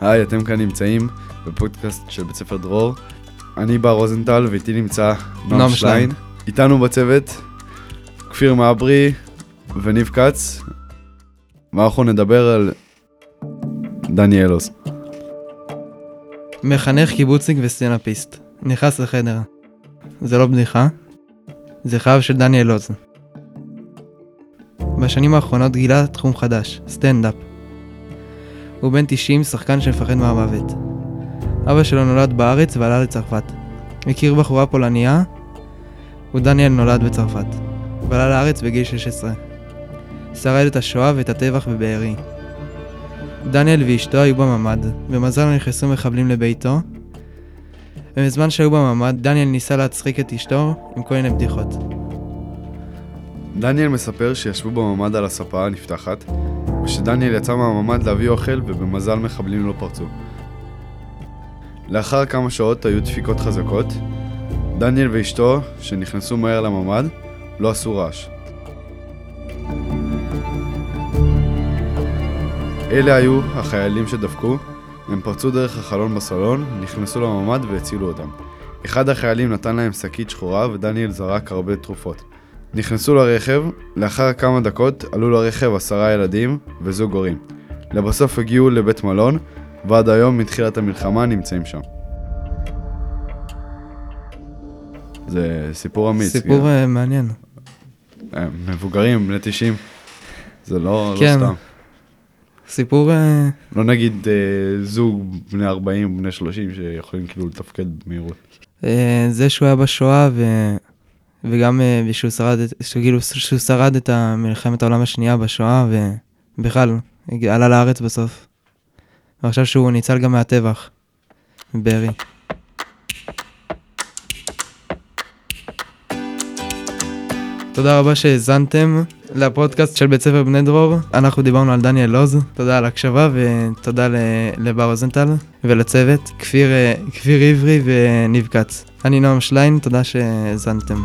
היי, אתם כאן נמצאים בפודקאסט של בית ספר דרור. אני בר רוזנטל ואיתי נמצא נועם שליין. איתנו בצוות כפיר מעברי וניב כץ. ואנחנו נדבר על דניאל לוז. מחנך, קיבוצניק וסטנדאפיסט. נכנס לחדר. זה לא בדיחה, זה חייו של דניאל לוז. בשנים האחרונות גילה תחום חדש, סטנדאפ. הוא בן 90, שחקן שמפחד מהמוות. אבא שלו נולד בארץ ועלה לצרפת. הכיר בחורה פולניה, ודניאל נולד בצרפת. ועלה לארץ בגיל 16. שרד את השואה ואת הטבח בבארי. דניאל ואשתו היו בממ"ד, במזל נכנסו מחבלים לביתו, ובזמן שהיו בממ"ד, דניאל ניסה להצחיק את אשתו עם כל מיני בדיחות. דניאל מספר שישבו בממ"ד על הספה הנפתחת, ושדניאל יצא מהממ"ד להביא אוכל ובמזל מחבלים לא פרצו. לאחר כמה שעות היו דפיקות חזקות, דניאל ואשתו, שנכנסו מהר לממ"ד, לא עשו רעש. אלה היו החיילים שדפקו, הם פרצו דרך החלון בסלון, נכנסו לממ"ד והצילו אותם. אחד החיילים נתן להם שקית שחורה ודניאל זרק הרבה תרופות. נכנסו לרכב, לאחר כמה דקות עלו לרכב עשרה ילדים וזוג הורים. לבסוף הגיעו לבית מלון, ועד היום מתחילת המלחמה נמצאים שם. זה סיפור אמיץ. סיפור גם. אה, מעניין. אה, מבוגרים, בני 90. זה לא, כן. לא סתם. סיפור... אה, לא נגיד אה, זוג בני 40, בני 30 שיכולים כאילו לתפקד במהירות. אה, זה שהוא היה בשואה ו... וגם אה, שהוא שרד, את- שכאילו שהוא שרד את מלחמת העולם השנייה בשואה ובכלל, עלה לארץ בסוף. ועכשיו שהוא ניצל גם מהטבח. מבארי. תודה רבה שהאזנתם לפודקאסט של בית ספר בני דרור. אנחנו דיברנו על דניאל לוז, תודה על ההקשבה ותודה לבר רוזנטל ולצוות, כפיר, אה, כפיר עברי וניב כץ. אני נועם שליין, תודה שהאזנתם.